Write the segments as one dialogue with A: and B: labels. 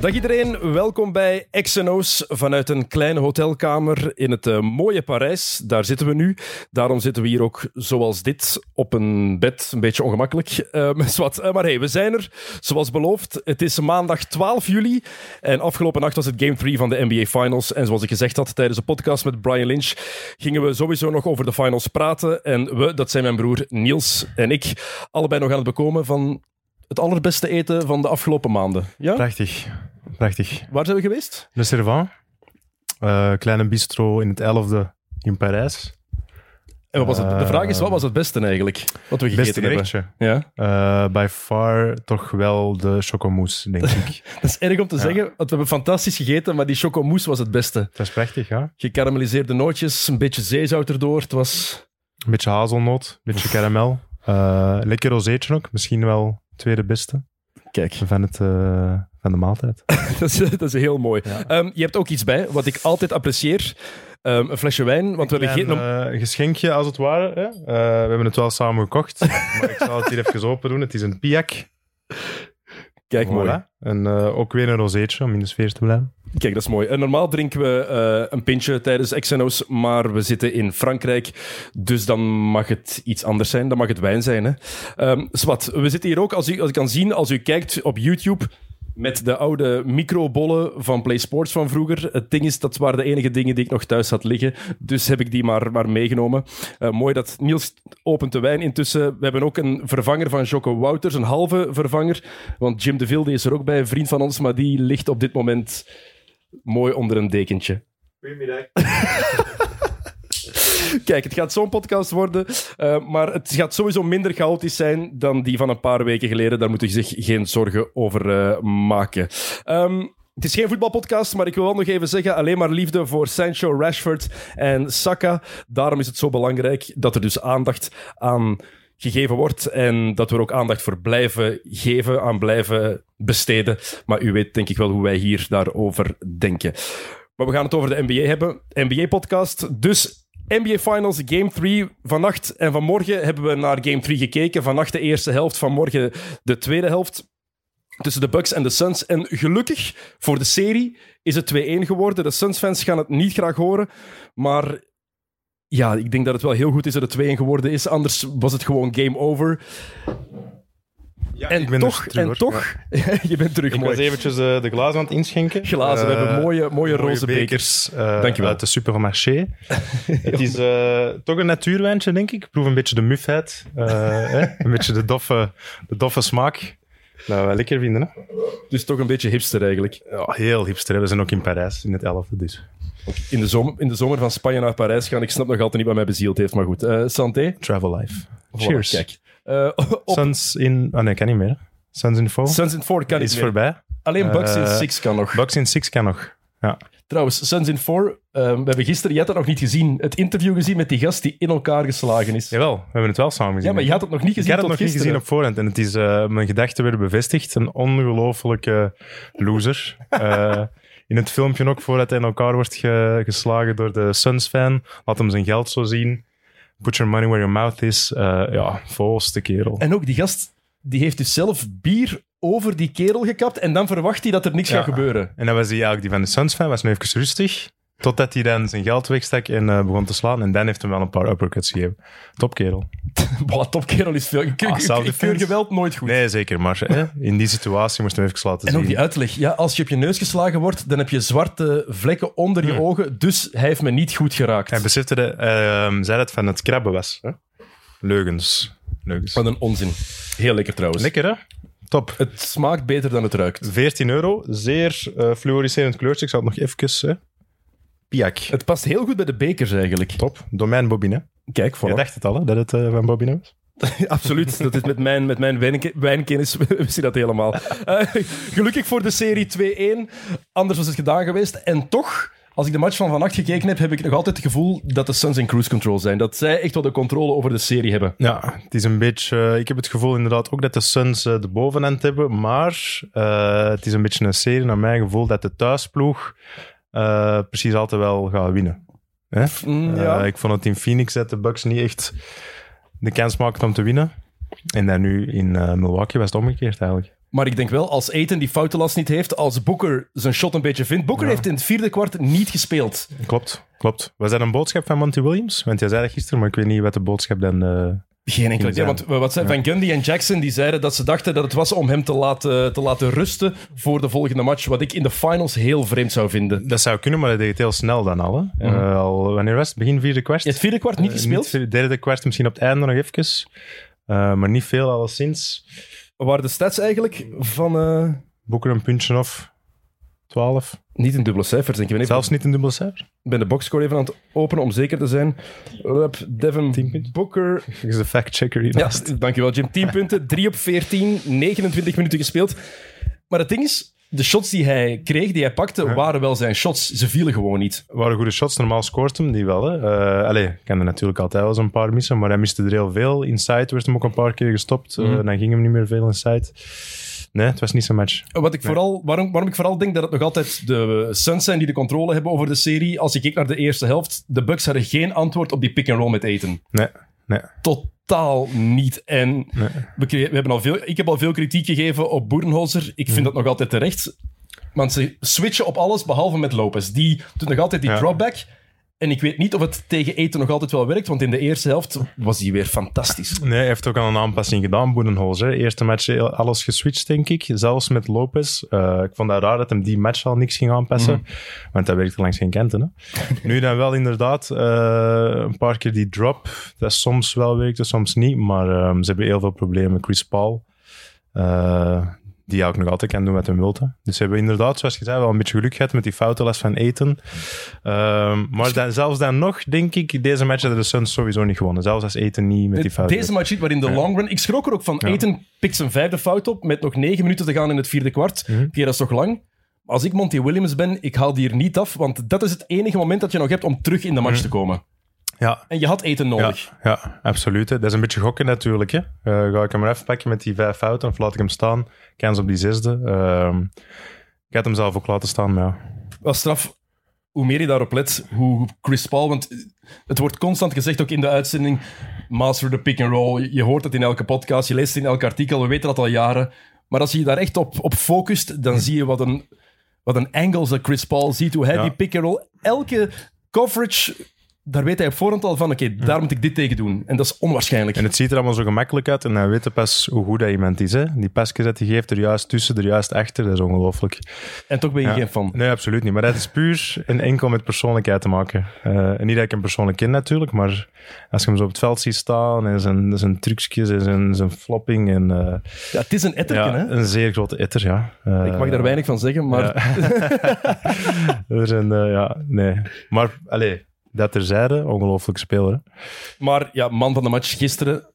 A: Dag iedereen, welkom bij XNO's vanuit een kleine hotelkamer in het uh, mooie Parijs. Daar zitten we nu. Daarom zitten we hier ook zoals dit op een bed, een beetje ongemakkelijk. Uh, uh, maar hey, we zijn er, zoals beloofd. Het is maandag 12 juli en afgelopen nacht was het Game 3 van de NBA Finals. En zoals ik gezegd had tijdens de podcast met Brian Lynch, gingen we sowieso nog over de finals praten. En we, dat zijn mijn broer Niels en ik, allebei nog aan het bekomen van het allerbeste eten van de afgelopen maanden. Ja?
B: Prachtig. Prachtig.
A: Waar zijn we geweest?
B: Le Servant. Uh, kleine bistro in het 11e in Parijs.
A: En wat was het? De vraag is, wat was het beste eigenlijk? Wat we gegeten
B: beste hebben. Ja? Uh, by far toch wel de chocomousse, denk ik.
A: dat is erg om te ja. zeggen, want we hebben fantastisch gegeten, maar die chocomousse was het beste.
B: Dat is prachtig, ja.
A: Gekarameliseerde nootjes, een beetje zeezout erdoor. Het was...
B: Een beetje hazelnoot, een beetje karamel. Uh, lekker rozeetje ook, misschien wel tweede beste.
A: Kijk.
B: Van, het, uh, van de maaltijd.
A: dat, is, dat is heel mooi. Ja. Um, je hebt ook iets bij, wat ik altijd apprecieer. Um, een flesje wijn, want
B: een
A: we hebben geen...
B: Een uh, geschenkje, als het ware. Hè? Uh, we hebben het wel samen gekocht, maar ik zal het hier even open doen. Het is een piak.
A: Kijk, voilà. mooi.
B: En uh, ook weer een rozeetje om in de sfeer te blijven.
A: Kijk, dat is mooi. En normaal drinken we uh, een pintje tijdens XNO's, maar we zitten in Frankrijk, dus dan mag het iets anders zijn. Dan mag het wijn zijn. Hè? Um, Swat, we zitten hier ook, als u, als u kan zien, als u kijkt op YouTube, met de oude microbollen van Play Sports van vroeger. Het ding is, dat waren de enige dingen die ik nog thuis had liggen. Dus heb ik die maar, maar meegenomen. Uh, mooi dat Niels opent de wijn intussen. We hebben ook een vervanger van Jocke Wouters, een halve vervanger. Want Jim de Vilde is er ook bij, een vriend van ons, maar die ligt op dit moment mooi onder een dekentje.
C: Goedemiddag.
A: Kijk, het gaat zo'n podcast worden, uh, maar het gaat sowieso minder chaotisch zijn dan die van een paar weken geleden. Daar moet je zich geen zorgen over uh, maken. Um, het is geen voetbalpodcast, maar ik wil wel nog even zeggen: alleen maar liefde voor Sancho, Rashford en Saka. Daarom is het zo belangrijk dat er dus aandacht aan gegeven wordt en dat we er ook aandacht voor blijven geven, aan blijven besteden. Maar u weet denk ik wel hoe wij hier daarover denken. Maar we gaan het over de NBA hebben. NBA-podcast. Dus NBA Finals Game 3. Vannacht en vanmorgen hebben we naar Game 3 gekeken. Vannacht de eerste helft, vanmorgen de tweede helft. Tussen de Bucks en de Suns. En gelukkig voor de serie is het 2-1 geworden. De Suns-fans gaan het niet graag horen. Maar ja, ik denk dat het wel heel goed is dat het 2-1 geworden is. Anders was het gewoon game over.
B: Ja,
A: en
B: ik ben
A: toch,
B: terug,
A: en toch, ja. je bent terug.
B: Ik
A: mooi.
B: was eventjes uh, de glazen aan het inschenken.
A: Glazen, uh, we hebben mooie, mooie, mooie roze
B: bekers. Uh,
A: Dankjewel.
B: Uit de supermarché. het is eh, toch een natuurwijntje, denk ik. Ik proef een beetje de mufheid. Eh, een beetje de doffe, de doffe smaak. Nou, wel lekker vinden, hè?
A: Dus toch een beetje hipster eigenlijk.
B: Ja, heel hipster. Hè? We zijn ook in Parijs, in het 11e, dus.
A: In de, zomer, in de zomer van Spanje naar Parijs gaan. Ik snap nog altijd niet wat mij bezield heeft, maar goed. Uh, santé.
B: Travel life.
A: Voilà,
B: Cheers.
A: Kijk. Uh, op...
B: Suns in... Oh nee, kan niet meer. Suns in 4.
A: Suns in 4 kan
B: is
A: niet meer.
B: voorbij.
A: Alleen Bucks in
B: Uh,
A: 6 kan nog.
B: Bucks in 6 kan nog. Ja.
A: Trouwens, Suns in 4. Uh, we hebben gisteren, je had dat nog niet gezien, het interview gezien met die gast die in elkaar geslagen is.
B: Jawel, we hebben het wel samen gezien.
A: Ja, maar je had het nog niet gezien
B: Ik had het nog niet gezien op voorhand. En het is, uh, mijn gedachten werden bevestigd. Een ongelofelijke loser. Uh, in het filmpje ook, voordat hij in elkaar wordt ge geslagen door de Suns-fan, laat hem zijn geld zo zien. Put your money where your mouth is. Uh, ja, volste kerel.
A: En ook die gast, die heeft dus zelf bier over die kerel gekapt en dan verwacht hij dat er niks
B: Ja.
A: gaat gebeuren.
B: En dan was hij eigenlijk die van de Suns-fan, was nu even rustig. Totdat hij dan zijn geld wegstak en uh, begon te slaan. En dan heeft hij wel een paar uppercuts gegeven. Topkerel.
A: Boah, topkerel is veel. Ik,
B: Ah,
A: ik, keur geweld nooit goed.
B: Nee, zeker. Maar hè, in die situatie moest hij hem even laten
A: En
B: zien.
A: ook die uitleg. Ja, als je op je neus geslagen wordt, dan heb je zwarte vlekken onder je
B: Hmm.
A: ogen. Dus hij heeft me niet goed geraakt.
B: Hij besefte, de, uh, zei dat het van het krabben was. Hè? Leugens. Leugens.
A: Wat een onzin. Heel lekker trouwens.
B: Lekker, hè? Top.
A: Het smaakt beter dan het ruikt.
B: 14 euro. Zeer uh, fluoriserend kleurtje. Ik zal het nog even... Hè? Piak.
A: Het past heel goed bij de bekers eigenlijk.
B: Top. Domein Bobine.
A: Kijk,
B: Je
A: voilà.
B: dacht het al, hè, dat het uh, van Bobine was?
A: Absoluut. Dat is met mijn, met mijn wijnke- wijnkennis, wist je dat helemaal. Uh, gelukkig voor de serie 2-1. Anders was het gedaan geweest. En toch, als ik de match van vannacht gekeken heb, heb ik nog altijd het gevoel dat de Suns in cruise control zijn. Dat zij echt wel de controle over de serie hebben.
B: Ja, het is een beetje... Uh, ik heb het gevoel inderdaad ook dat de Suns uh, de bovenhand hebben. Maar het is een beetje een serie, naar mijn gevoel, dat de thuisploeg precies altijd wel gaat winnen. Hè?
A: Mm, ja.
B: Eh, ik vond het in Phoenix dat de Bucks niet echt de kans maakten om te winnen. En dan nu in eh, Milwaukee was het omgekeerd eigenlijk.
A: Maar ik denk wel, als Aiton die foutenlast niet heeft, als Booker zijn shot een beetje vindt. Booker
B: Ja.
A: heeft in het vierde kwart niet gespeeld.
B: Klopt, klopt. Was dat een boodschap van Monty Williams? Want jij zei dat gisteren, maar ik weet niet wat de boodschap dan...
A: Geen enkel idee. Want wat zei Van Gundy en Jackson die zeiden dat ze dachten dat het was om hem te laten, te laten rusten voor de volgende match. Wat ik in de finals heel vreemd zou vinden.
B: Dat zou kunnen, maar dat deed het heel snel dan al. Hè? Eh, al wanneer was het? Begin vierde kwart?
A: Het vierde kwart niet
B: Eh,
A: gespeeld.
B: Niet, derde kwart misschien op het einde nog even. Eh, maar niet veel alleszins.
A: Wat waren de stats eigenlijk van...
B: Boeker een puntje of 12.
A: Niet in dubbele cijfers, denk ik. Ik ben even-
B: Zelfs niet een dubbele cijfer.
A: Ik ben de boxscore even aan het openen om zeker te zijn. Hup, Devin. Booker.
B: Is de fact-checker
A: Ja,
B: hiernaast.
A: dankjewel Jim. 10 punten, 3 op 14, 29 minuten gespeeld. Maar het ding is, de shots die hij kreeg, die hij pakte,
B: Ja.
A: waren wel zijn shots. Ze vielen gewoon niet.
B: waren goede shots. Normaal scoort hem die wel. Hè. Eh allee, ik er natuurlijk altijd wel eens een paar missen, maar hij miste er heel veel. Inside werd hem ook een paar keer gestopt. Eh,
A: Mhm.
B: dan ging hem niet meer veel inside. Nee, het was niet zijn match.
A: Wat ik vooral, waarom, waarom ik vooral denk dat het nog altijd de Suns zijn die de controle hebben over de serie. Als je kijkt naar de eerste helft, de Bucks hadden geen antwoord op die pick-and-roll met eten.
B: Nee, nee.
A: Totaal niet. En
B: Nee.
A: we, hebben al veel, ik heb al veel kritiek gegeven op Boerenholzer. Ik vind dat nog altijd terecht. Want ze switchen op alles behalve met Lopez. Die doet nog altijd die
B: Ja.
A: dropback. En ik weet niet of het tegen eten nog altijd wel werkt, want in de eerste helft was hij weer fantastisch.
B: Nee, hij heeft ook al een aanpassing gedaan, Boedenholzer. Eerste match heel- alles geswitcht, denk ik. Zelfs met Lopez. Eh, ik vond dat raar dat hem die match al niks ging aanpassen. Want dat werkte langs geen kanten. Hè. nu dan wel inderdaad eh, een paar keer die drop. Dat soms wel werkte, soms niet. Maar ehm, ze hebben heel veel problemen. Chris Paul. eh, die ook nog altijd kan doen wat hij wil. hè. Dus ze hebben inderdaad, zoals je zei, wel een beetje geluk gehad met die foutenlast van Eten. Ehm, maar dan, zelfs dan nog, denk ik, deze match hadden de Suns sowieso niet gewonnen. Zelfs als Eten niet met die fouten.
A: Deze match niet, maar in de
B: Ja.
A: long run... Ik schrok er ook van.
B: Ja.
A: Eten pikt zijn vijfde fout op met nog negen minuten te gaan in het vierde kwart.
B: Mhm.
A: Oké, dat is toch lang? Als ik Monty Williams ben, ik haal die er niet af, want dat is het enige moment dat je nog hebt om terug in de match
B: Mhm.
A: te komen.
B: Ja,
A: En je had Eten nodig.
B: ja, absoluut. hè. Dat is een beetje gokken natuurlijk. Hè. Eh, ga ik hem even pakken met die vijf fouten of laat ik hem staan? Kans op die zesde. Ehm, ik had hem zelf ook laten staan, maar ja.
A: Wel straf, hoe meer je daarop let, hoe Chris Paul... Want het wordt constant gezegd, ook in de uitzending, master the pick and roll. Je hoort het in elke podcast, je leest het in elk artikel, we weten dat al jaren. Maar als je je daar echt op, op focust, dan zie je wat een, wat een angles dat Chris Paul ziet, hoe hij
B: Ja.
A: die pick and roll... Elke coverage, daar weet hij op voorhand al van, oké, daar moet ik dit tegen doen. En dat is onwaarschijnlijk.
B: En het ziet er allemaal zo gemakkelijk uit en dan weet pas hoe goed dat iemand is. Hè. Die pasjes dat hij geeft, er juist tussen, er juist achter, dat is ongelooflijk.
A: En toch ben je
B: Ja.
A: geen fan.
B: Nee, absoluut niet. Maar dat is puur en enkel met persoonlijkheid te maken. Eh, en niet dat ik hem persoonlijk ken natuurlijk, maar als je hem zo op het veld ziet staan en zijn, zijn trucjes en zijn, zijn flopping en... eh,
A: Ja, het is een etterken,
B: ja,
A: hè?
B: een zeer grote etter, ja. Eh,
A: Ik mag daar weinig van zeggen, maar...
B: er zijn, eh, ja, nee. Maar, allee, dat terzijde, ongelooflijk speler. hè.
A: Maar ja, man van de match gisteren,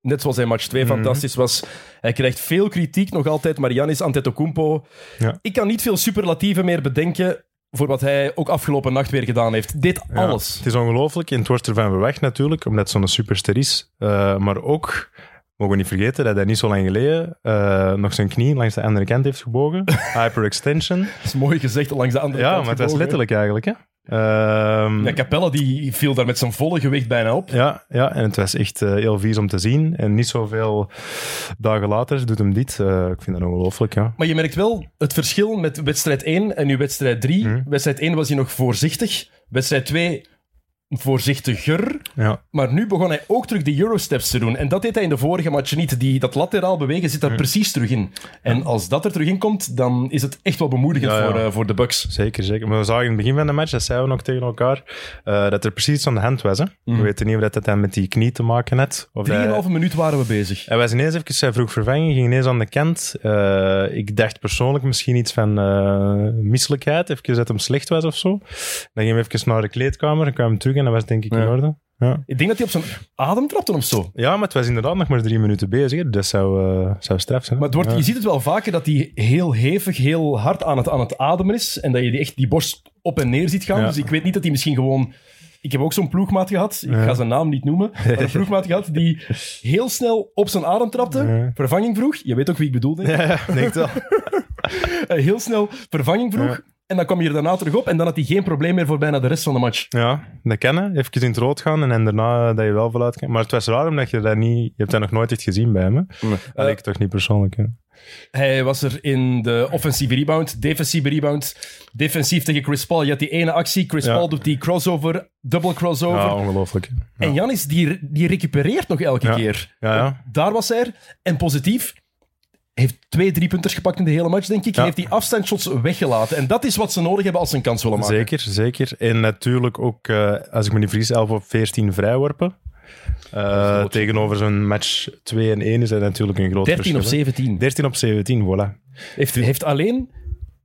A: net zoals hij match 2
B: Mhm.
A: fantastisch was, hij krijgt veel kritiek nog altijd, maar Giannis Antetokounmpo...
B: Ja.
A: Ik kan niet veel superlatieven meer bedenken voor wat hij ook afgelopen nacht weer gedaan heeft. Dit
B: Ja,
A: alles.
B: Het is ongelooflijk en het wordt ervan verwacht natuurlijk, omdat het zo'n superster is. Eh, maar ook, mogen we niet vergeten, dat hij niet zo lang geleden eh, nog zijn knie langs de andere kant heeft gebogen. Hyperextension.
A: Dat is mooi gezegd langs de andere
B: Ja,
A: kant
B: maar het was
A: gebogen.
B: letterlijk eigenlijk. Hè. Ehm,
A: Ja, Capella die viel daar met zijn volle gewicht bijna op.
B: Ja, ja, en het was echt eh, heel vies om te zien. En niet zoveel dagen later doet hem dit. Eh, ik vind dat ongelooflijk, ja.
A: Maar je merkt wel het verschil met wedstrijd 1 en nu wedstrijd 3.
B: Mhm.
A: Wedstrijd 1 was hij nog voorzichtig. Wedstrijd 2 voorzichtiger.
B: ja.
A: Maar nu begon hij ook terug de Eurosteps te doen. En dat deed hij in de vorige match niet. Die, dat lateraal bewegen zit daar precies terug in. En als dat er terug in komt, dan is het echt wel bemoedigend
B: Ja.
A: Voor, eh, voor de Bucks.
B: Zeker, zeker. Maar we zagen in het begin van de match, dat zeiden we nog tegen elkaar, eh, dat er precies iets aan de hand was. Hè? We weten niet of dat, dat dan met die knie te maken had. Of dat-
A: Drieënhalve minuut waren we bezig.
B: Hij was ineens even, hij vroeg vervanging, ging ineens aan de kant. Eh, ik dacht persoonlijk misschien iets van misselijkheid, even dat hem slecht was of zo. Dan ging hij even naar de kleedkamer, dan kwam hij terug en dat was denk ik in orde. Ja.
A: Ik denk dat hij op zijn adem trapte of zo.
B: ja, maar het was inderdaad nog maar drie minuten bezig. hè. Dat zou, eh, zou straf zijn. hè.
A: Maar het wordt,
B: Ja.
A: je ziet het wel vaker dat hij heel hevig, heel hard aan het, aan het ademen is. En dat je die echt die borst op en neer ziet gaan.
B: Ja.
A: Dus ik weet niet dat hij misschien gewoon... Ik heb ook zo'n ploegmaat gehad, ik ga zijn naam niet noemen, maar een ploegmaat gehad die heel snel op zijn adem trapte, vervanging vroeg. Je weet ook wie ik bedoel, denk ik.
B: Ja, denk wel.
A: Eh, heel snel vervanging vroeg. En dan kwam je er daarna terug op en dan had hij geen probleem meer voor bijna de rest van de match.
B: Ja, dat kennen. Even in het rood gaan en daarna dat je wel voluit kan. Maar het was raar omdat je dat niet... Je hebt dat nog nooit echt gezien bij hem. Hè? Dat leek toch niet persoonlijk. Hè?
A: Hij was er in de offensieve rebound, defensieve rebound. Defensief tegen Chris Paul. Je had die ene actie. Chris
B: Ja.
A: Paul doet die crossover, double crossover.
B: Ja, ongelooflijk. Ja.
A: En Janis, die, die recupereert nog elke
B: Ja.
A: keer.
B: Ja, ja.
A: Daar was hij er. En positief, heeft twee driepunters gepakt in de hele match, denk ik.
B: Ja.
A: Heeft die afstandsshots weggelaten. En dat is wat ze nodig hebben als ze een kans willen maken.
B: Zeker, zeker. En natuurlijk ook, eh, als ik me niet vergis, 11 op 14 vrijworpen.
A: Wat-
B: tegenover zo'n match 2 en 1 is dat natuurlijk een groot
A: 13 op
B: verschil. hè.
A: 17.
B: 13 op 17, voilà.
A: Heeft, heeft alleen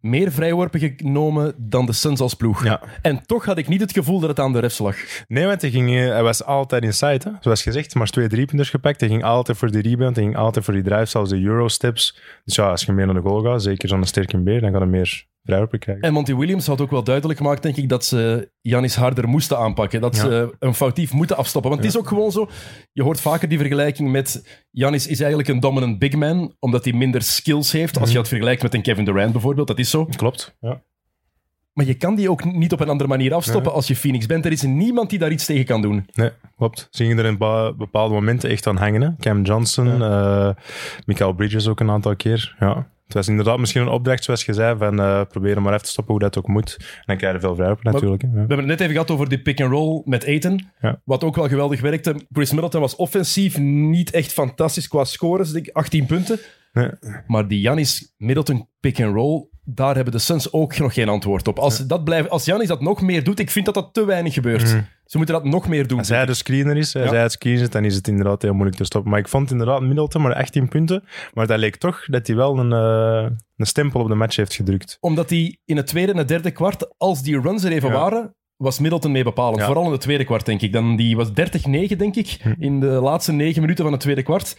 A: meer vrijworpen genomen dan de Suns als ploeg.
B: Ja.
A: En toch had ik niet het gevoel dat het aan de refs lag.
B: Nee, want hij, ging, eh, hij was altijd inside. Hè? Zoals gezegd, maar twee driepunters gepakt. Hij ging altijd voor de rebound, hij ging altijd voor die drive, zelfs de Euro-steps. Dus ja, als je meer naar de goal gaat, zeker zo'n sterke beer, dan gaat hij meer krijgen.
A: En Monty Williams had ook wel duidelijk gemaakt, denk ik, dat ze Janis harder moesten aanpakken. Dat
B: Ja.
A: ze een foutief moeten afstoppen. Want het is ook gewoon zo, je hoort vaker die vergelijking met Janis is eigenlijk een dominant big man, omdat hij minder skills heeft. Als je dat vergelijkt met een Kevin Durant bijvoorbeeld, dat is zo.
B: Klopt. Ja.
A: Maar je kan die ook niet op een andere manier afstoppen als je Phoenix bent. Er is niemand die daar iets tegen kan doen.
B: Nee, klopt. Ze gingen er in bepaalde momenten echt aan hangen. Hè? Cam Johnson, eh Michael Bridges ook een aantal keer. Ja. Het was inderdaad misschien een opdracht, zoals je zei, van eh proberen maar even te stoppen hoe dat ook moet. En dan krijg je veel vrijworpen natuurlijk. hè.
A: We hebben het net even gehad over die pick-and-roll met.
B: Ja.
A: Wat ook wel geweldig werkte. Chris Middleton was offensief niet echt fantastisch qua scores. denk ik, 18 punten.
B: Nee.
A: Maar die Janis Middleton pick-and-roll, daar hebben de Suns ook nog geen antwoord op. Als, dat blijft, als Janis dat nog meer doet, ik vind dat dat te weinig gebeurt. Ze moeten dat nog meer doen.
B: Als hij de screener is, als
A: Ja.
B: hij het screen zet, dan is het inderdaad heel moeilijk te stoppen. Maar ik vond inderdaad Middleton maar 18 punten. Maar dat leek toch dat hij wel een, eh, een stempel op de match heeft gedrukt.
A: Omdat hij in het tweede en het derde kwart, als die runs er even
B: Ja.
A: waren, was Middleton mee bepalend.
B: Ja.
A: Vooral in het tweede kwart, denk ik. Dan, die was 30-9, denk ik,
B: Hm.
A: in de laatste negen minuten van het tweede kwart.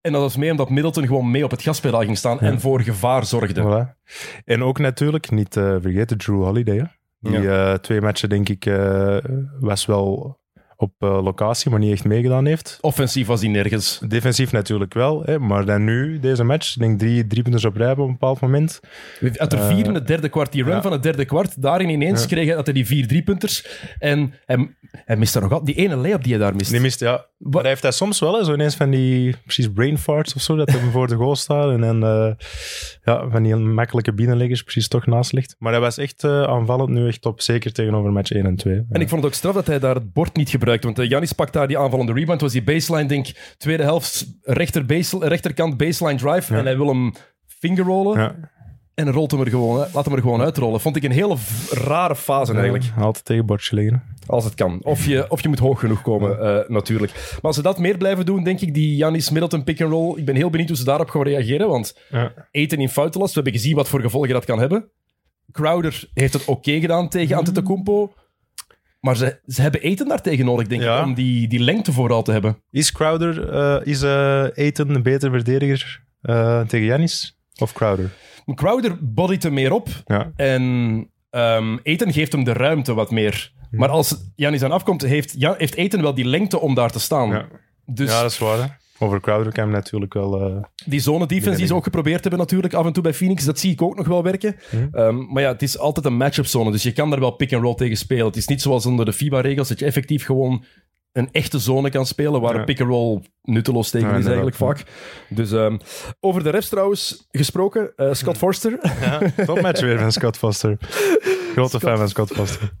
A: En dat was mee omdat Middleton gewoon mee op het gaspedaal ging staan en voor gevaar zorgde.
B: Voilà. En ook natuurlijk, niet eh, vergeten, Drew Holiday. Hè? Die eh, twee matchen, denk ik, eh, was wel op eh, locatie, maar niet echt meegedaan heeft.
A: Offensief was hij nergens.
B: Defensief natuurlijk wel, hè? maar dan nu, deze match, ik denk drie, drie punten op rij op een bepaald moment.
A: Uit de vier in het derde kwart, die run
B: Eh, ja.
A: van het derde kwart, daarin ineens
B: Ja.
A: kreeg hij, had hij die vier driepunters. En hij, hij mist daar nog altijd. Die ene layup die hij daar mist.
B: Die mist, ja. Maar hij heeft dat soms wel, hè, zo ineens van die precies brain farts of zo, dat hij voor de goal staat en dan eh, ja, van die makkelijke binnenleggers precies toch naast ligt. Maar hij was echt eh, aanvallend nu echt op, zeker tegenover match 1 en 2. Ja.
A: En ik vond het ook straf dat hij daar het bord niet gebruikt. Want eh, Janis pakt daar die aanvallende rebound. was die baseline, denk ik, tweede helft, rechter base, rechterkant baseline drive.
B: Ja.
A: En hij wil hem fingerrollen.
B: Ja,
A: En rolt hem er gewoon, laat hem er gewoon uitrollen. Vond ik een hele rare fase eigenlijk.
B: Ja, altijd tegen bordje liggen.
A: Als het kan. Of je, of je moet hoog genoeg komen, eh, natuurlijk. Maar als ze dat meer blijven doen, denk ik, die Janis Middleton pick-and-roll. Ik ben heel benieuwd hoe ze daarop gaan reageren. Want
B: Ja.
A: eten in foutenlast, we hebben gezien wat voor gevolgen dat kan hebben. Crowder heeft het oké gedaan tegen Antetokounmpo. Maar ze, ze hebben eten daartegen nodig, denk
B: Ja.
A: ik, om die, die lengte vooral te hebben.
B: Is Crowder, eh, is eh Aiton een betere verdediger eh, tegen Janis? Of Crowder?
A: Crowder bodyt hem meer op.
B: Ja.
A: En ehm Eten geeft hem de ruimte wat meer. Maar als Janis aan afkomt, heeft, ja, heeft Eten wel die lengte om daar te staan.
B: Ja.
A: Dus
B: ja, dat is waar. Hè. Over Crowder kan je natuurlijk wel... eh,
A: die zone defense die ze ook geprobeerd hebben natuurlijk af en toe bij Phoenix, dat zie ik ook nog wel werken. Ehm, maar ja, het is altijd een matchup zone, dus je kan daar wel pick-and-roll tegen spelen. Het is niet zoals onder de FIBA-regels dat je effectief gewoon een echte zone kan spelen, waar
B: Ja.
A: een pick-and-roll nutteloos tegen
B: Ja,
A: is eigenlijk vaak. Dus ehm, over de refs trouwens gesproken, eh, Scott Forster.
B: Topmatch weer van Scott Foster. Grote fan van Scott Foster.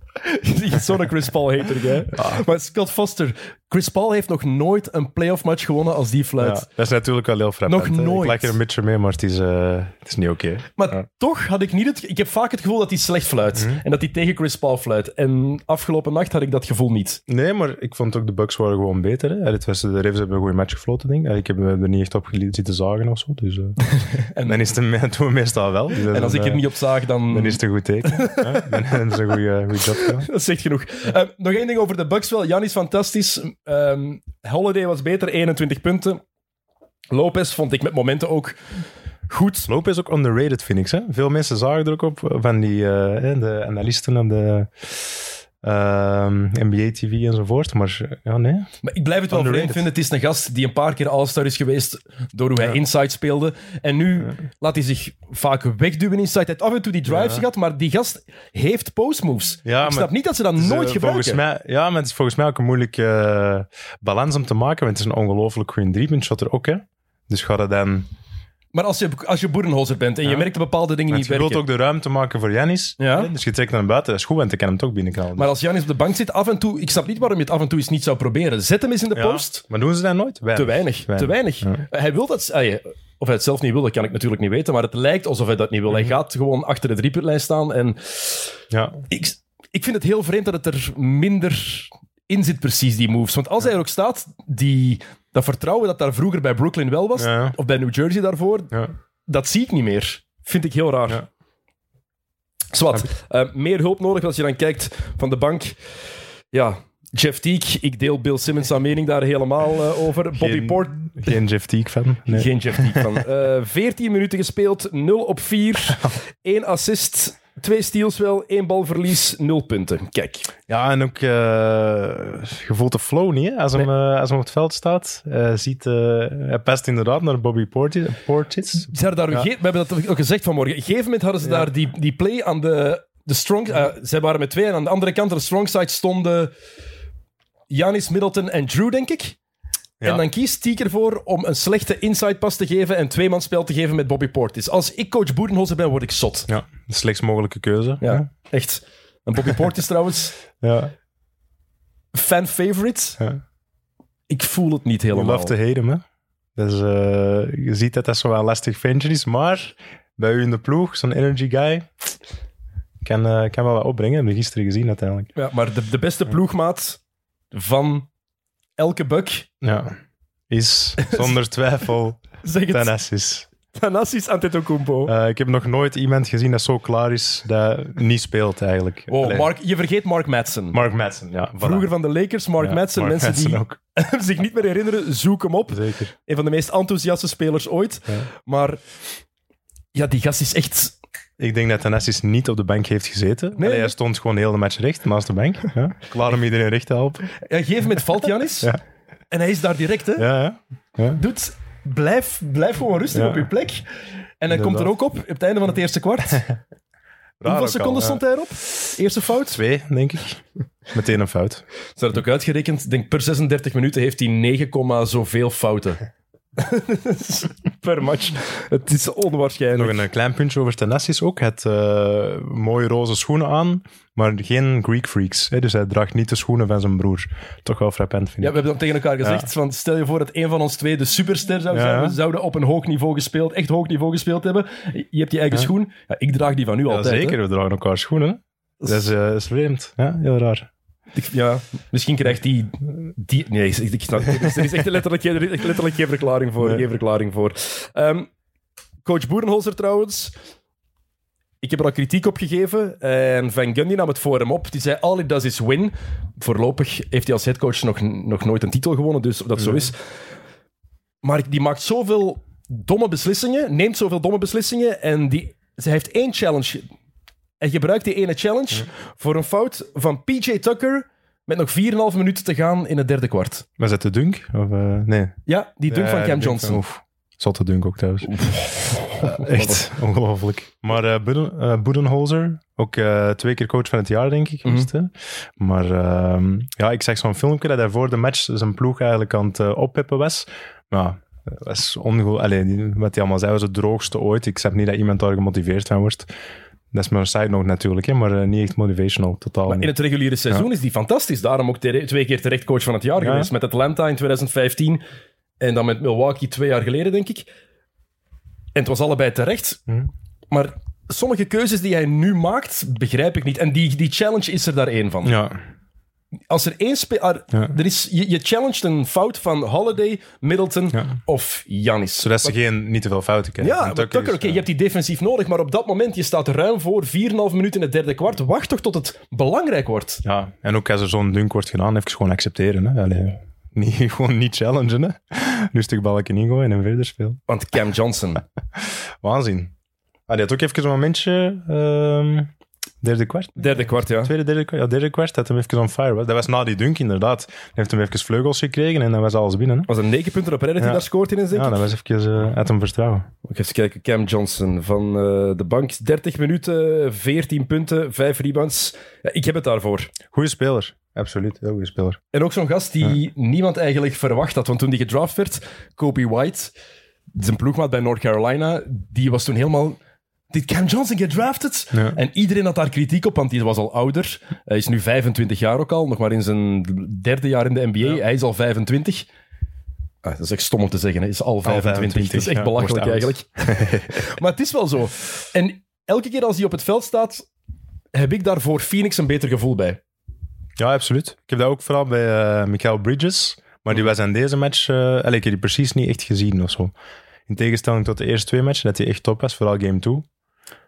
A: Zo'n Chris Paul hater, hè. Maar Scott Foster, Chris Paul heeft nog nooit een playoff match gewonnen als die
B: Ja,
A: fluit.
B: dat is natuurlijk wel heel frappant.
A: Nog
B: hè.
A: nooit.
B: Ik lag er een beetje mee, maar het is, eh, het is niet oké.
A: Maar
B: Ja.
A: toch had ik niet het... Ik heb vaak het gevoel dat hij slecht fluit.
B: Mhm.
A: En dat hij tegen Chris Paul fluit. En afgelopen nacht had ik dat gevoel niet.
B: Nee, maar ik vond ook de Bucks waren gewoon beter. Hè. Was, de Ravens hebben een goede match gefloten, denk ik. Ik heb er niet echt op zitten zagen of zo. Dus, eh,
A: En,
B: dan is het doen we meestal wel. Dus
A: en als
B: is
A: ik er niet op zag, dan...
B: eh, Dan is het een goed teken. Dan hebben ze een goede, goede job gedaan.
A: Dat zegt genoeg. Eh, nog één ding over de Bucks wel. Jan is fantastisch. Ehm, Holiday was beter, 21 punten. Lopez vond ik met momenten ook goed.
B: Lopez ook underrated, vind ik. Hè? Veel mensen zagen er ook op van die eh, de analisten op de, Ehm, NBA TV enzovoort. Maar ja, nee.
A: Maar ik blijf het wel vreemd vinden. Het is een gast die een paar keer All-Star is geweest door hoe hij
B: Ja.
A: inside speelde. En nu laat hij zich vaak wegduwen inside. Hij af en toe die drives
B: Ja.
A: gehad, maar die gast heeft postmoves.
B: Ja,
A: ik
B: maar
A: snap niet dat ze dat nooit
B: eh,
A: gebruiken.
B: Volgens mij, ja, maar het is volgens mij ook een moeilijke eh, balans om te maken. Want het is een ongelooflijk goede driepuntshotter ook, hè. Dus ga dat dan...
A: Maar als je, als je Boerenholzer bent en je
B: Ja.
A: merkt dat bepaalde dingen niet
B: je wilt ook de ruimte maken voor Janis.
A: Ja.
B: Dus je trekt naar buiten. Dat is goed, want ik kan hem toch binnenknallen.
A: Maar als Janis op de bank zit, af en toe... Ik snap niet waarom je het af en toe eens niet zou proberen. Zet hem eens in de
B: Ja,
A: post.
B: Maar doen ze dat nooit?
A: Te weinig. Te weinig. Hij wil dat... ah, ja, of hij het zelf niet wil, dat kan ik natuurlijk niet weten. Maar het lijkt alsof hij dat niet wil. Hij
B: Mhm.
A: gaat gewoon achter de driepuntlijn staan. En
B: Ja.
A: ik, ik vind het heel vreemd dat het er minder in zit, precies, die moves. Want als hij er ook staat, die, dat vertrouwen dat daar vroeger bij Brooklyn wel was,
B: Ja.
A: of bij New Jersey daarvoor,
B: Ja.
A: dat zie ik niet meer. Vind ik heel raar.
B: Ja.
A: Zwat, eh, meer hulp nodig als je dan kijkt van de bank. Ja, Jeff Teague, ik deel Bill Simmons aan mening daar helemaal eh, over. Bobby
B: Geen-
A: Port,
B: Geen Jeff Teague fan. Nee.
A: geen Jeff Teague van. Eh 14 minuten gespeeld, 0 op 4, 1 assist, 2 steals wel, 1 balverlies, 0 punten. Kijk,
B: Ja, en ook eh je voelt de flow niet, hè, als, hem, eh, als hem op het veld staat. Eh, ziet, hij past inderdaad naar Bobby Portis. Portis.
A: Ze daar,
B: Ja.
A: we hebben dat ook gezegd vanmorgen. Op een gegeven moment hadden ze
B: Ja.
A: daar die, die play aan de, de strong... zij waren met twee en aan de andere kant, aan de strong side, stonden Janis, Middleton en Drew, denk ik.
B: Ja.
A: En dan kiest Teague ervoor om een slechte inside pas te geven en tweemansspel te geven met Bobby Portis. Als ik coach Boerenholzer ben, word ik zot.
B: Ja, de slechtst mogelijke keuze.
A: Ja, echt. En Bobby Portis trouwens,
B: Ja.
A: fan favorite.
B: ja.
A: Ik voel het niet
B: You
A: helemaal.
B: love to hate hè. Dus eh, je ziet dat dat zo wel lastig ventje is, maar bij u in de ploeg, zo'n energy guy, kan, eh, kan wel wat opbrengen. Hebben we gisteren gezien uiteindelijk.
A: Ja, maar de, de beste ploegmaat van elke buck,
B: Ja. Is zonder twijfel
A: zeg het,
B: Thanasis.
A: Thanasis Antetokounmpo.
B: Eh ik heb nog nooit iemand gezien dat zo klaar is dat niet speelt eigenlijk.
A: Wow,
B: Allee,
A: Mark, je vergeet Mark Madsen.
B: Mark Madsen, ja. voilà.
A: Vroeger van de Lakers, Mark
B: Ja,
A: Madsen.
B: Mark
A: Mensen
B: Madsen
A: die
B: ook.
A: zich niet meer herinneren, zoek hem op.
B: Zeker.
A: Een van de meest enthousiaste spelers ooit.
B: Ja.
A: Maar ja, die gast is echt...
B: Ik denk dat Thanasis niet op de bank heeft gezeten.
A: Nee.
B: Allee, hij stond gewoon heel de match recht naast de bank. Ja. Klaar om iedereen recht te helpen.
A: Ja, gegeven moment valt Janis.
B: Ja.
A: En hij is daar direct, hè.
B: Ja, ja.
A: Doet, blijf, blijf gewoon rustig op je plek. En dan komt er ook op, op het einde van het eerste kwart. Hoeveel seconden
B: al,
A: stond hij erop? Eerste fout?
B: Twee, denk ik. Meteen een fout.
A: Ze hadden het ook uitgerekend. Ik denk per 36 minuten heeft hij 9, komma zoveel fouten. per match. Het is onwaarschijnlijk.
B: Nog een eh, klein puntje over Thanasis ook. Het eh, mooie roze schoenen aan, maar geen Greek freaks. Hè? Dus hij draagt niet de schoenen van zijn broer. Toch wel frappant, vind
A: Ja,
B: ik.
A: we hebben dan tegen elkaar gezegd: van, stel je voor dat een van ons twee de superster zou
B: Ja.
A: zijn. We zouden op een hoog niveau gespeeld, echt hoog niveau gespeeld hebben. Je hebt die eigen
B: Ja.
A: schoen. Ja, ik draag die van nu
B: Ja,
A: altijd. hè.
B: zeker, we dragen elkaar schoenen. Dat is, eh, is vreemd. Ja, heel raar.
A: Ik- ja, misschien krijgt die... die nee, ik, ik snap het. Er is- Er is echt letterlijk, geen- er is echt letterlijk geen verklaring voor.
B: Nee.
A: Geen verklaring voor. Ehm, coach Boerenholzer trouwens... Ik heb er al kritiek op gegeven. En Van Gundy nam het voor hem op. Die zei, all it does is win. Voorlopig heeft hij als headcoach nog, nog nooit een titel gewonnen, dus dat zo is. Maar die maakt zoveel domme beslissingen, neemt zoveel domme beslissingen en die, ze heeft één challenge. En gebruikt die ene challenge voor een fout van PJ Tucker met nog 4,5 minuten te gaan in het derde kwart.
B: Was het de dunk? Of, eh, nee.
A: Ja, die dunk
B: Ja,
A: van Cam Johnson.
B: Oef. Zotte dunk ook trouwens. Eh, echt ongelooflijk. Maar Boeden- eh, Boedenholzer, ook eh, twee keer coach van het jaar, denk ik. Hè. Maar ehm, ja, ik zag zo'n filmpje dat hij voor de match zijn ploeg eigenlijk aan het uh, oppippen was. Ja, dat was ongelooflijk. Allee, wat hij allemaal zei was het droogste ooit. Ik snap niet dat iemand daar gemotiveerd van wordt. Dat is maar een side note natuurlijk, hè, maar eh, niet echt motivational. Totaal
A: Maar in het reguliere seizoen is die fantastisch. Daarom ook twee keer terecht coach van het jaar
B: Ja.
A: geweest. Met Atlanta in 2015 en dan met Milwaukee twee jaar geleden, denk ik. En het was allebei terecht.
B: Hm.
A: Maar sommige keuzes die hij nu maakt, begrijp ik niet. En die, die challenge is er daar één van.
B: Ja,
A: Als er één speler...
B: Ja.
A: Er is, je, je challenged een fout van Holiday, Middleton
B: Ja.
A: of Giannis.
B: zodat ze geen, niet te veel fouten krijgen.
A: Ja, Tucker, oké,
B: eh,
A: je hebt die defensief nodig, maar op dat moment, je staat er ruim voor, 4,5 minuten in het derde kwart. Wacht toch tot het belangrijk wordt.
B: Ja, en ook als er zo'n dunk wordt gedaan, even gewoon accepteren. Hè. Allee, niet, gewoon niet challengen. Hè. Rustig balken ingooien en verder spelen.
A: Want Cam Johnson...
B: Waanzin. Ah, die had ook even een momentje. ehm, Derde kwart?
A: Derde kwart, ja.
B: Tweede, derde kwart? Ja, derde kwart had hem even on fire. was. Dat was na die dunk inderdaad. Hij heeft hem even vleugels gekregen en dan was alles binnen. Hè?
A: was een negen punten op rij dat hij
B: Ja.
A: daar scoort in denk
B: Ja,
A: ik.
B: dat was even eh, uit hem vertrouwen.
A: Even kijken, Cam Johnson van eh, de bank. 30 minuten, 14 punten, 5 rebounds. Ja, ik heb het daarvoor.
B: Goeie speler. Absoluut, heel goede speler.
A: En ook zo'n gast die niemand eigenlijk verwacht had. Want toen die gedraft werd, Kobe White, zijn ploegmaat bij North Carolina, die was toen helemaal... Did Cam Johnson get drafted?
B: Ja.
A: En iedereen had daar kritiek op, want die was al ouder. Hij is nu 25 jaar ook al, nog maar in zijn derde jaar in de NBA. Hij is al 25. Ah, dat is echt stom om te zeggen, hij is al 25.
B: 25,
A: dat is echt
B: ja,
A: belachelijk eigenlijk. maar het is wel zo. En elke keer als hij op het veld staat, heb ik daar voor Phoenix een beter gevoel bij.
B: Ja, absoluut. Ik heb dat ook vooral bij eh Michael Bridges. Maar die was in deze match... allee, ik heb die precies niet echt gezien of zo. In tegenstelling tot de eerste twee matchen, dat hij echt top was. Vooral game 2.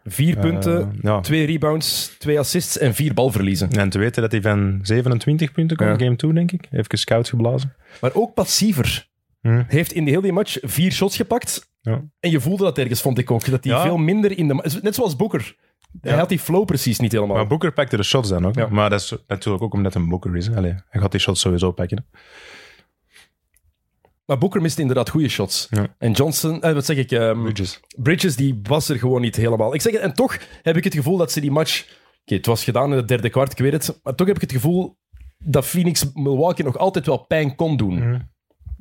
A: Vier punten,
B: ja.
A: Twee rebounds, twee assists en vier balverliezen.
B: En te weten dat hij van 27 punten komt, game 2, denk ik. Even scout geblazen.
A: Maar ook passiever.
B: Hm.
A: Heeft in de hele die match vier shots gepakt.
B: Ja.
A: En je voelde dat ergens, vond ik ook. Dat hij
B: Ja.
A: veel minder in de... Net zoals Boeker. Hij
B: Ja.
A: had die flow precies niet helemaal.
B: Maar Booker pakte de shots dan ook.
A: Ja.
B: Maar dat is natuurlijk ook omdat hij een Booker is. Allee, hij gaat die shots sowieso pakken.
A: Maar Booker miste inderdaad goede shots.
B: Ja.
A: En Johnson, eh, wat zeg ik, ehm,
B: Bridges.
A: Bridges, die was er gewoon niet helemaal. Ik zeg het, en toch heb ik het gevoel dat ze die match... Oké, het was gedaan in het derde kwart, ik weet het. Maar toch heb ik het gevoel dat Phoenix Milwaukee nog altijd wel pijn kon doen.
B: Mhm.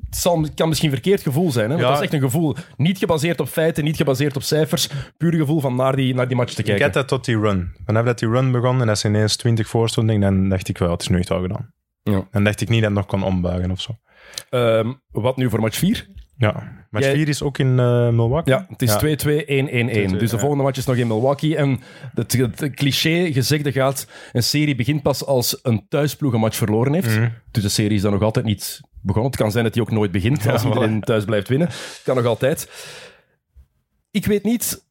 A: Het zal, kan misschien een verkeerd gevoel zijn, hè? want
B: Ja.
A: dat is echt een gevoel. Niet gebaseerd op feiten, niet gebaseerd op cijfers. Puur gevoel van naar die, naar die match te
B: Ik
A: kijken.
B: had dat tot die run. Vanaf dat die run begon en dat ze ineens 20 voor stonden, dan dacht ik wel, het is nu echt al gedaan.
A: Ja.
B: Dan dacht ik niet dat het nog kon ombuigen of zo.
A: Ehm, wat nu voor match 4?
B: Ja. Match
A: Jij-
B: 4 is ook in eh, Milwaukee.
A: Ja, het is
B: Ja.
A: 2-2, 1-1-1. Dus de
B: ja.
A: volgende match is nog in Milwaukee. En het, het cliché gezegde gaat, een serie begint pas als een thuisploeg een match verloren heeft.
B: Mhm.
A: Dus de serie is dan nog altijd niet begonnen. Het kan zijn dat die ook nooit begint als
B: Ja,
A: iedereen thuis blijft winnen. Kan nog altijd. Ik weet niet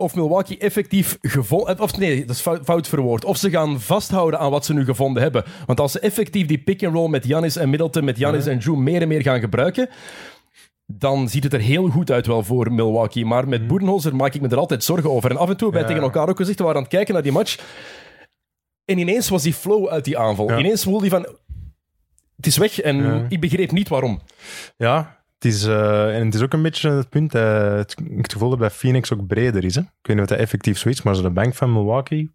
A: of Milwaukee effectief gevonden... Of nee, dat is fout, fout verwoord. Of ze gaan vasthouden aan wat ze nu gevonden hebben. Want als ze effectief die pick-and-roll met Giannis en Middleton, met Giannis en Drew meer en meer gaan gebruiken, dan ziet het er heel goed uit wel voor Milwaukee. Maar met Boedenholzer maak ik me er altijd zorgen over. En af en toe hebben wij
B: Ja.
A: tegen elkaar ook gezegd, we waren aan het kijken naar die match. En ineens was die flow uit die aanval.
B: Ja.
A: Ineens voelde hij van... Het is weg en ik begreep niet waarom.
B: Ja, het is, eh, en het is ook een beetje het punt dat het, het gevoel dat bij Phoenix ook breder is. Hè? Ik weet niet of dat effectief zo is, maar zo de bank van Milwaukee...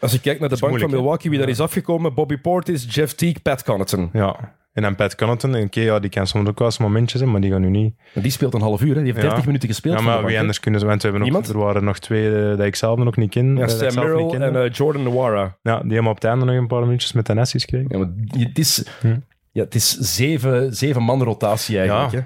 A: Als je kijkt naar de bank van
B: moeilijk?
A: Milwaukee, wie daar is afgekomen, Bobby Portis, Jeff Teague, Pat Connaughton.
B: Ja. En dan Pat Connaughton, oké, ja, die kan soms ook wel eens momentjes hebben, maar die gaan nu niet.
A: Die speelt een half uur, hè. die heeft
B: Ja.
A: 30 minuten gespeeld.
B: Ja, maar wie anders kunnen ze, want we hebben ook,
A: Niemand?
B: er waren nog twee eh, dat ik zelf nog niet ken.
A: Ja,
B: eh,
A: Sam Merrill en eh, Jordan Nwara.
B: Ja, die hebben op het einde nog een paar minuutjes met de Nessies gekregen.
A: Ja, maar het is,
B: Hm.
A: Ja, het is zeven, zeven man rotatie eigenlijk.
B: Ja.
A: Hè.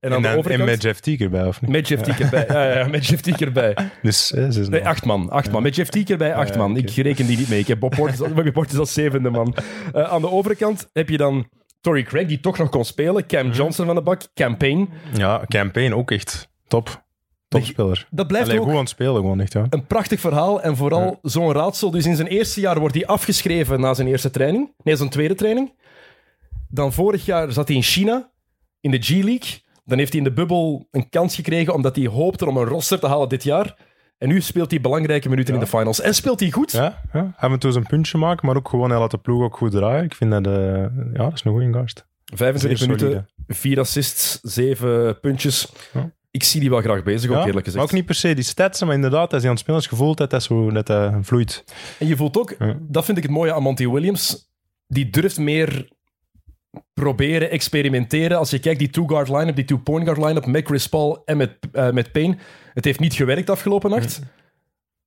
A: En aan
B: En,
A: de overkant...
B: en met Jeff Teague erbij, of niet?
A: Met Jeff Teague erbij. Ja, ja, met Jeff Teague erbij.
B: Dus eh, ze is
A: Nee, acht man. Acht man. Met Jeff Teague erbij, acht
B: ja,
A: man. Ik reken die niet mee. Ik heb Bob Portis, Bobby Portis als zevende man. Eh, aan de overkant heb je dan Torrey Craig, die toch nog kon spelen. Cam
B: Mhm.
A: Johnson van de bak. Campaign.
B: Ja, campaign ook echt top. Topspeler.
A: Dat blijft ook
B: goed aan het spelen, gewoon echt, ja.
A: een prachtig verhaal en vooral zo'n raadsel. Dus in zijn eerste jaar wordt hij afgeschreven na zijn eerste training. Nee, zijn tweede training. Dan vorig jaar zat hij in China, in de G-League. Dan heeft hij in de bubbel een kans gekregen omdat hij hoopte om een roster te halen dit jaar. En nu speelt hij belangrijke minuten in de finals. En speelt hij goed.
B: Ja, ja. Af en toe eens een puntje maken, maar ook gewoon hij laat de ploeg ook goed draaien. Ik vind dat, eh, ja, dat is een goede gast.
A: 25
B: Zeer
A: minuten,
B: solide.
A: 4 assists, 7 puntjes.
B: Ja.
A: Ik zie die wel graag bezig, ook
B: Ja,
A: eerlijk
B: maar
A: gezegd.
B: ook niet per se die stats, maar inderdaad, als hij aan het spelen is gevoeld dat dat zo dat vloeit.
A: En je voelt ook, dat vind ik het mooie aan Monty Williams, die durft meer proberen, experimenteren. Als je kijkt, die two-guard line-up, die two-point guard line-up met Chris Paul en met, eh, met Payne, het heeft niet gewerkt afgelopen nacht,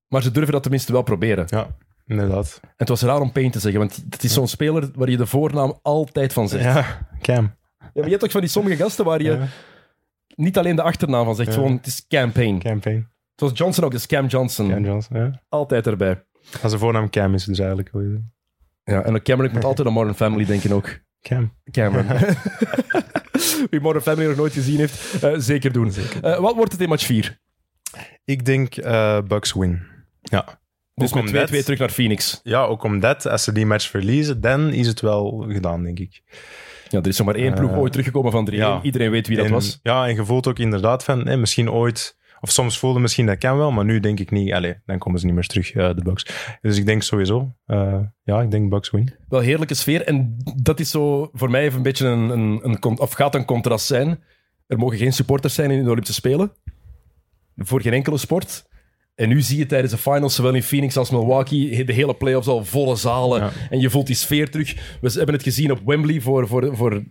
A: maar ze durven dat tenminste wel proberen.
B: Ja, inderdaad.
A: En het was raar om Payne te zeggen, want het is zo'n speler waar je de voornaam altijd van zegt. Ja.
B: Ja, Cam.
A: maar je hebt ook van die sommige gasten waar je
B: Ja,
A: niet alleen de achternaam van zegt,
B: Ja.
A: gewoon het is Campaign.
B: campaign.
A: Het was Johnson ook, dus Cam Johnson.
B: Cam Johnson, ja.
A: Altijd erbij.
B: Als zijn voornaam Cam is, dus eigenlijk.
A: Ja, en Cameron, moet altijd aan Modern Family denken ook.
B: Cam.
A: Cameron. Wie Modern Family nog nooit gezien heeft, eh, zeker doen. Eh, wat wordt het in match 4?
B: Ik denk eh Bucks win. Ja.
A: Dus
B: Ook
A: met 2-2
B: omdat-
A: terug naar Phoenix.
B: Ja, ook omdat als ze die match verliezen, dan is het wel gedaan, denk ik.
A: Ja, er is nog maar één ploeg ooit teruggekomen van 3
B: ja.
A: Iedereen weet wie dat
B: en,
A: was.
B: Ja, en je voelt ook inderdaad van, misschien ooit Of soms voelde misschien dat kan wel, maar nu denk ik niet. Allee, dan komen ze niet meer terug, eh, de Bucks. Dus ik denk sowieso, eh, ja, ik denk Bucks win.
A: Wel heerlijke sfeer. En dat is zo voor mij even een beetje een, een, een, of gaat een contrast zijn. Er mogen geen supporters zijn in de Olympische Spelen. Voor geen enkele sport. En nu zie je tijdens de finals, zowel in Phoenix als Milwaukee, de hele playoffs al volle zalen.
B: Ja.
A: En je voelt die sfeer terug. We hebben het gezien op Wembley voor, voor, voor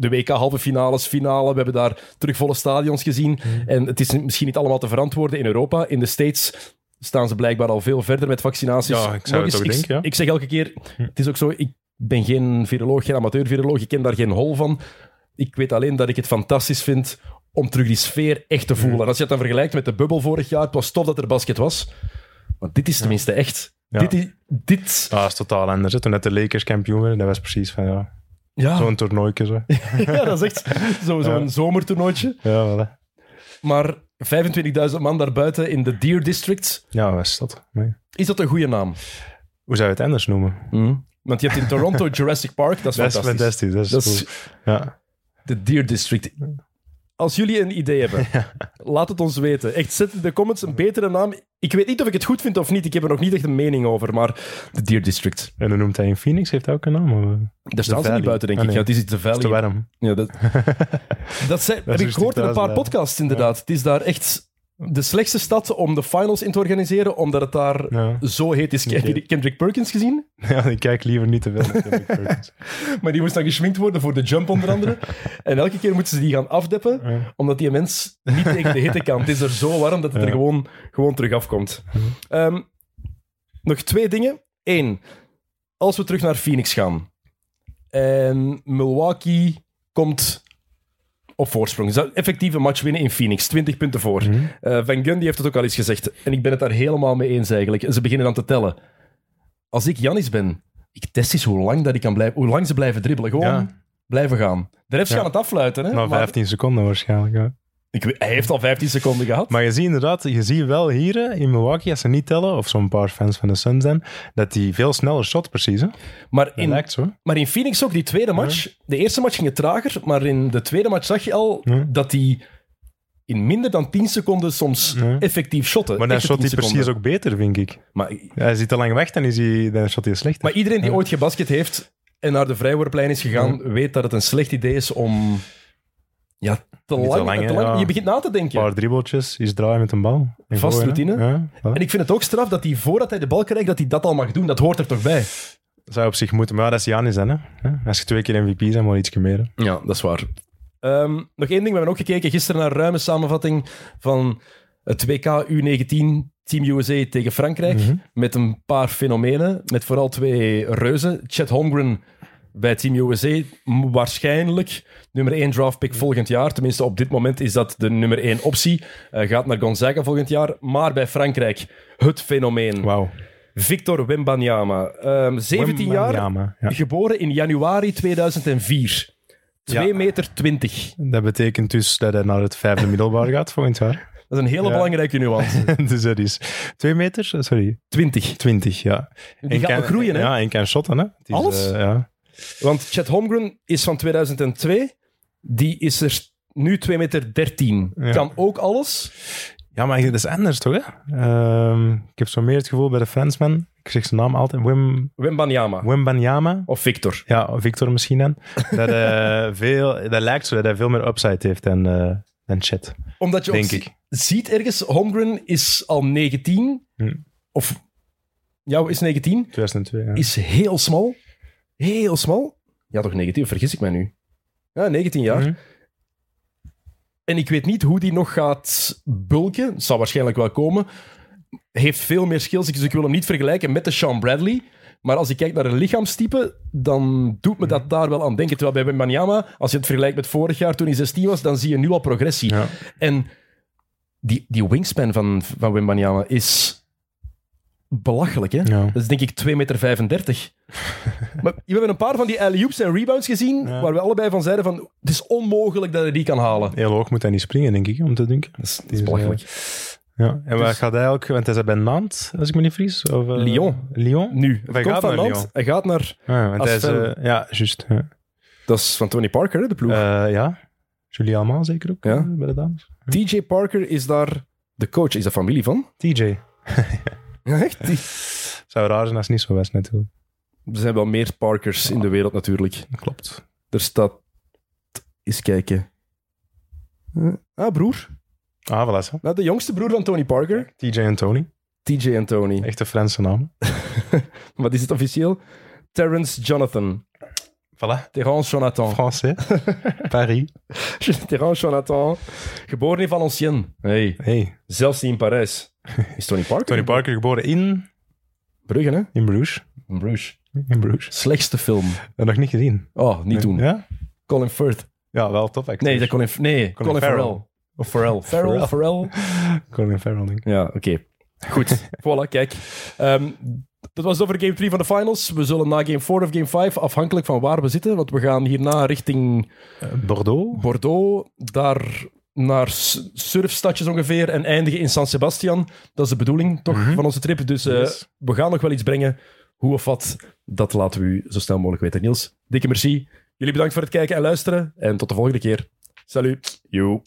A: de WK halve finales, finale. We hebben daar terug volle stadions gezien.
B: Mhm.
A: En het is misschien niet allemaal te verantwoorden in Europa. In de States staan ze blijkbaar al veel verder met vaccinaties.
B: Ja, ik zou het ook
A: ik,
B: denken, ja.
A: ik zeg elke keer, het is ook zo, ik ben geen viroloog, geen amateur-viroloog, ik ken daar geen hol van. Ik weet alleen dat ik het fantastisch vind om terug die sfeer echt te voelen. En als je het dan vergelijkt met de bubbel vorig jaar, het was tof dat er basket was. Maar dit is tenminste echt.
B: Ja.
A: Dit, is- dit,
B: Ah, dat is totaal anders. Toen net de Lakers kampioen werden, dat was precies van, ja,
A: ja,
B: zo'n toernooitje. Zo.
A: ja, dat is echt zo- zo'n
B: Ja.
A: zomertoernooitje.
B: Ja, voilà.
A: Maar 25.000 man daarbuiten in de Deer District,
B: ja, wat is dat? Nee.
A: is dat een goede naam?
B: Hoe zou je het anders noemen?
A: Want je hebt in Toronto Jurassic Park, dat is
B: Dat is
A: fantastisch.
B: fantastisch. Dat is,
A: Dat is
B: cool. Ja.
A: de Deer District. Als jullie een idee hebben, laat het ons weten. Echt, zet in de comments een betere naam. Ik weet niet of ik het goed vind of niet. Ik heb er nog niet echt een mening over, maar de Deer District.
B: En dan noemt hij in Phoenix, heeft hij ook een naam? Eh,
A: Daar staan ze
B: Valley.
A: niet buiten, denk
B: Ah,
A: ik.
B: nee.
A: Ja, het is iets te
B: is te warm.
A: Ja, dat, dat heb ik gehoord in een paar
B: blijven.
A: podcasts, inderdaad. Het is daar echt de slechtste stad om de finals in te organiseren, omdat het daar
B: Ja.
A: zo heet is. Heb je Kendrick Perkins gezien?
B: ja, ik kijk liever niet te veel naar Kendrick Perkins.
A: Maar die moest dan geschminkt worden voor de jump, onder andere. en elke keer moeten ze die gaan afdeppen,
B: Ja.
A: omdat die mens niet tegen de hitte kan. Het is er zo warm dat het er gewoon, gewoon terug afkomt. Ehm, nog twee dingen. Eén, als we terug naar Phoenix gaan en Milwaukee komt op voorsprong. Effectief een match winnen in Phoenix, 20 punten voor.
B: Mhm.
A: Eh, Van Gundy heeft het ook al eens gezegd. En ik ben het daar helemaal mee eens eigenlijk. En ze beginnen dan te tellen. Als ik Janis ben, ik test eens hoe lang, dat ik kan blijven, hoe lang ze blijven dribbelen. Gewoon
B: Ja.
A: blijven gaan. De refs
B: Ja.
A: gaan het afluiten. Hè?
B: Na
A: Maar
B: 15 seconden waarschijnlijk. Ja.
A: Ik hij heeft al 15 seconden gehad.
B: Maar je ziet inderdaad, je ziet wel hier in Milwaukee, als ze niet tellen, of zo'n paar fans van de Suns zijn, dat die veel sneller shot precies. Hè?
A: Maar, in,
B: lijkt zo.
A: maar in Phoenix ook, die tweede match. De eerste match ging het trager, maar in de tweede match zag je al
B: Ja.
A: dat hij in minder dan 10 seconden soms
B: Ja.
A: effectief shotte.
B: Maar dan shot
A: 10
B: hij precies ook beter, vind ik.
A: Maar,
B: hij zit te lang weg, dan, is hij, dan shot hij slechter.
A: maar iedereen die ooit gebasket heeft en naar de vrijworplijn is gegaan, weet dat het een slecht idee is om ja, te lang,
B: te lang,
A: te
B: hè,
A: lang-
B: ja.
A: Je begint na te
B: Een
A: denken.
B: paar dribbeltjes, iets draaien met een bal. En
A: Vast
B: gooien,
A: routine.
B: Ja, voilà.
A: En ik vind het ook straf dat hij voordat hij de bal krijgt, dat hij dat al mag doen. Dat hoort er toch bij?
B: Zou op zich moeten, maar ja, dat is Janis dan. Hè? Als je twee keer MVP bent, maar iets meer. hè.
A: Ja, dat is waar. Ehm, nog één ding, we hebben ook gekeken gisteren naar een ruime samenvatting van het WK U19 Team USA tegen Frankrijk.
B: Mhm.
A: Met een paar fenomenen, met vooral twee reuzen. Chet Holmgren bij Team USA, waarschijnlijk nummer 1 draftpick volgend jaar. Tenminste, op dit moment is dat de nummer 1 optie. Eh, gaat naar Gonzaga volgend jaar. Maar bij Frankrijk, het fenomeen.
B: Wauw.
A: Victor Wembanyama, ehm 17 jaar,
B: Wembanyama, Ja.
A: geboren in januari 2004. 2
B: Ja.
A: meter 20.
B: Dat betekent dus dat hij naar het vijfde middelbaar gaat volgend jaar.
A: Dat is een hele
B: Ja.
A: belangrijke nuance.
B: dus dat is twee meter, sorry,
A: 20.
B: 20, ja.
A: Die
B: En
A: gaat
B: kan-
A: groeien, hè?
B: Ja, en kan shotten, hè. Het is,
A: Alles?
B: eh, ja.
A: Want Chet Holmgren is van 2002. Die is er nu 2 meter 13.
B: Ja.
A: Kan ook alles.
B: ja, maar dat is anders, toch, hè? Ehm, ik heb zo meer het gevoel bij de Fransman, ik zeg zijn naam altijd, Wim,
A: Wembanyama.
B: Wembanyama.
A: Of Victor.
B: Ja, Victor misschien dan. Dat, eh, veel, dat lijkt zo dat hij veel meer upside heeft dan, eh dan Chet,
A: Omdat je
B: denk ik.
A: ziet ergens, Holmgren is al 19.
B: Hm.
A: Of, ja, is 19.
B: 2002, ja.
A: Is heel smal. Heel smal. Ja, toch 19, of vergis ik mij nu? Ja, 19 jaar.
B: Mhm.
A: En ik weet niet hoe die nog gaat bulken. Het zal waarschijnlijk wel komen. Heeft veel meer skills. Dus ik wil hem niet vergelijken met de Sean Bradley. Maar als ik kijk naar een lichaamstype, dan doet me dat daar wel aan denken. Terwijl bij Wembanyama, als je het vergelijkt met vorig jaar toen hij 16 was, dan zie je nu al progressie.
B: Ja.
A: En die, die wingspan van, van Wembanyama is belachelijk, hè?
B: Ja.
A: Dat is denk ik 2,35 meter. maar we hebben een paar van die alley-oops en rebounds gezien,
B: Ja.
A: waar we allebei van zeiden van, het is onmogelijk dat hij die kan halen.
B: Heel hoog moet hij niet springen, denk ik, om te denken.
A: Dat is, dat is
B: Dus,
A: belachelijk.
B: Ja. En waar
A: Dus-
B: gaat hij ook, want hij is bij Nantes, als ik me niet vries? Of, eh,
A: Lyon.
B: Lyon?
A: nu,
B: Hij
A: komt
B: gaat
A: van Nantes,
B: Lyon.
A: hij gaat naar...
B: Ja, want hij is,
A: Asvel.
B: eh, ja, juist. Ja.
A: Dat is van Tony Parker, hè, de ploeg.
B: Eh, ja. Julie Alman zeker ook,
A: Ja.
B: eh, bij de dames.
A: TJ Parker is daar De coach is de familie van?
B: TJ.
A: Ja, echt? Die-
B: Zou raar zijn als het niet zo was, natuurlijk.
A: Er zijn wel meer Parkers in de wereld natuurlijk.
B: Klopt.
A: Er staat... Eens kijken. Eh, Ah, broer.
B: Ah, voilà.
A: Nou, de jongste broer van Tony Parker.
B: TJ en Tony.
A: TJ en Tony.
B: Echte Franse naam.
A: Wat is het officieel? Terence Jonathan.
B: Voilà.
A: Terence Jonathan.
B: Français. Paris.
A: Terence Jonathan. Geboren in Valenciennes. Hey.
B: Hey.
A: Zelfs niet in Parijs. Is Tony Parker?
B: Tony Parker geboren in...
A: Brugge, hè?
B: In Bruges.
A: In Bruges.
B: In Bruges.
A: Slechtste film.
B: Dat nog niet gezien.
A: Oh, niet doen.
B: Ja?
A: Colin Firth.
B: Ja, wel top acteur.
A: Nee, dat Colin, nee, Colin,
B: Farrell.
A: Farrell. Of Farrell. Farrell, Farrell.
B: Colin Farrell, denk ik.
A: Ja, oké. Goed. voilà, kijk. Ehm, dat was het over game 3 van de finals. We zullen na game 4 of game 5, afhankelijk van waar we zitten, want we gaan hierna richting
B: Bordeaux.
A: Bordeaux, daar naar surfstadjes ongeveer en eindigen in San Sebastian. Dat is de bedoeling toch van onze trip. Dus eh,
B: Yes.
A: we gaan nog wel iets brengen. Hoe of wat, dat laten we u zo snel mogelijk weten. Niels, dikke merci. Jullie bedankt voor het kijken en luisteren. En tot de volgende keer. Salut. Yo.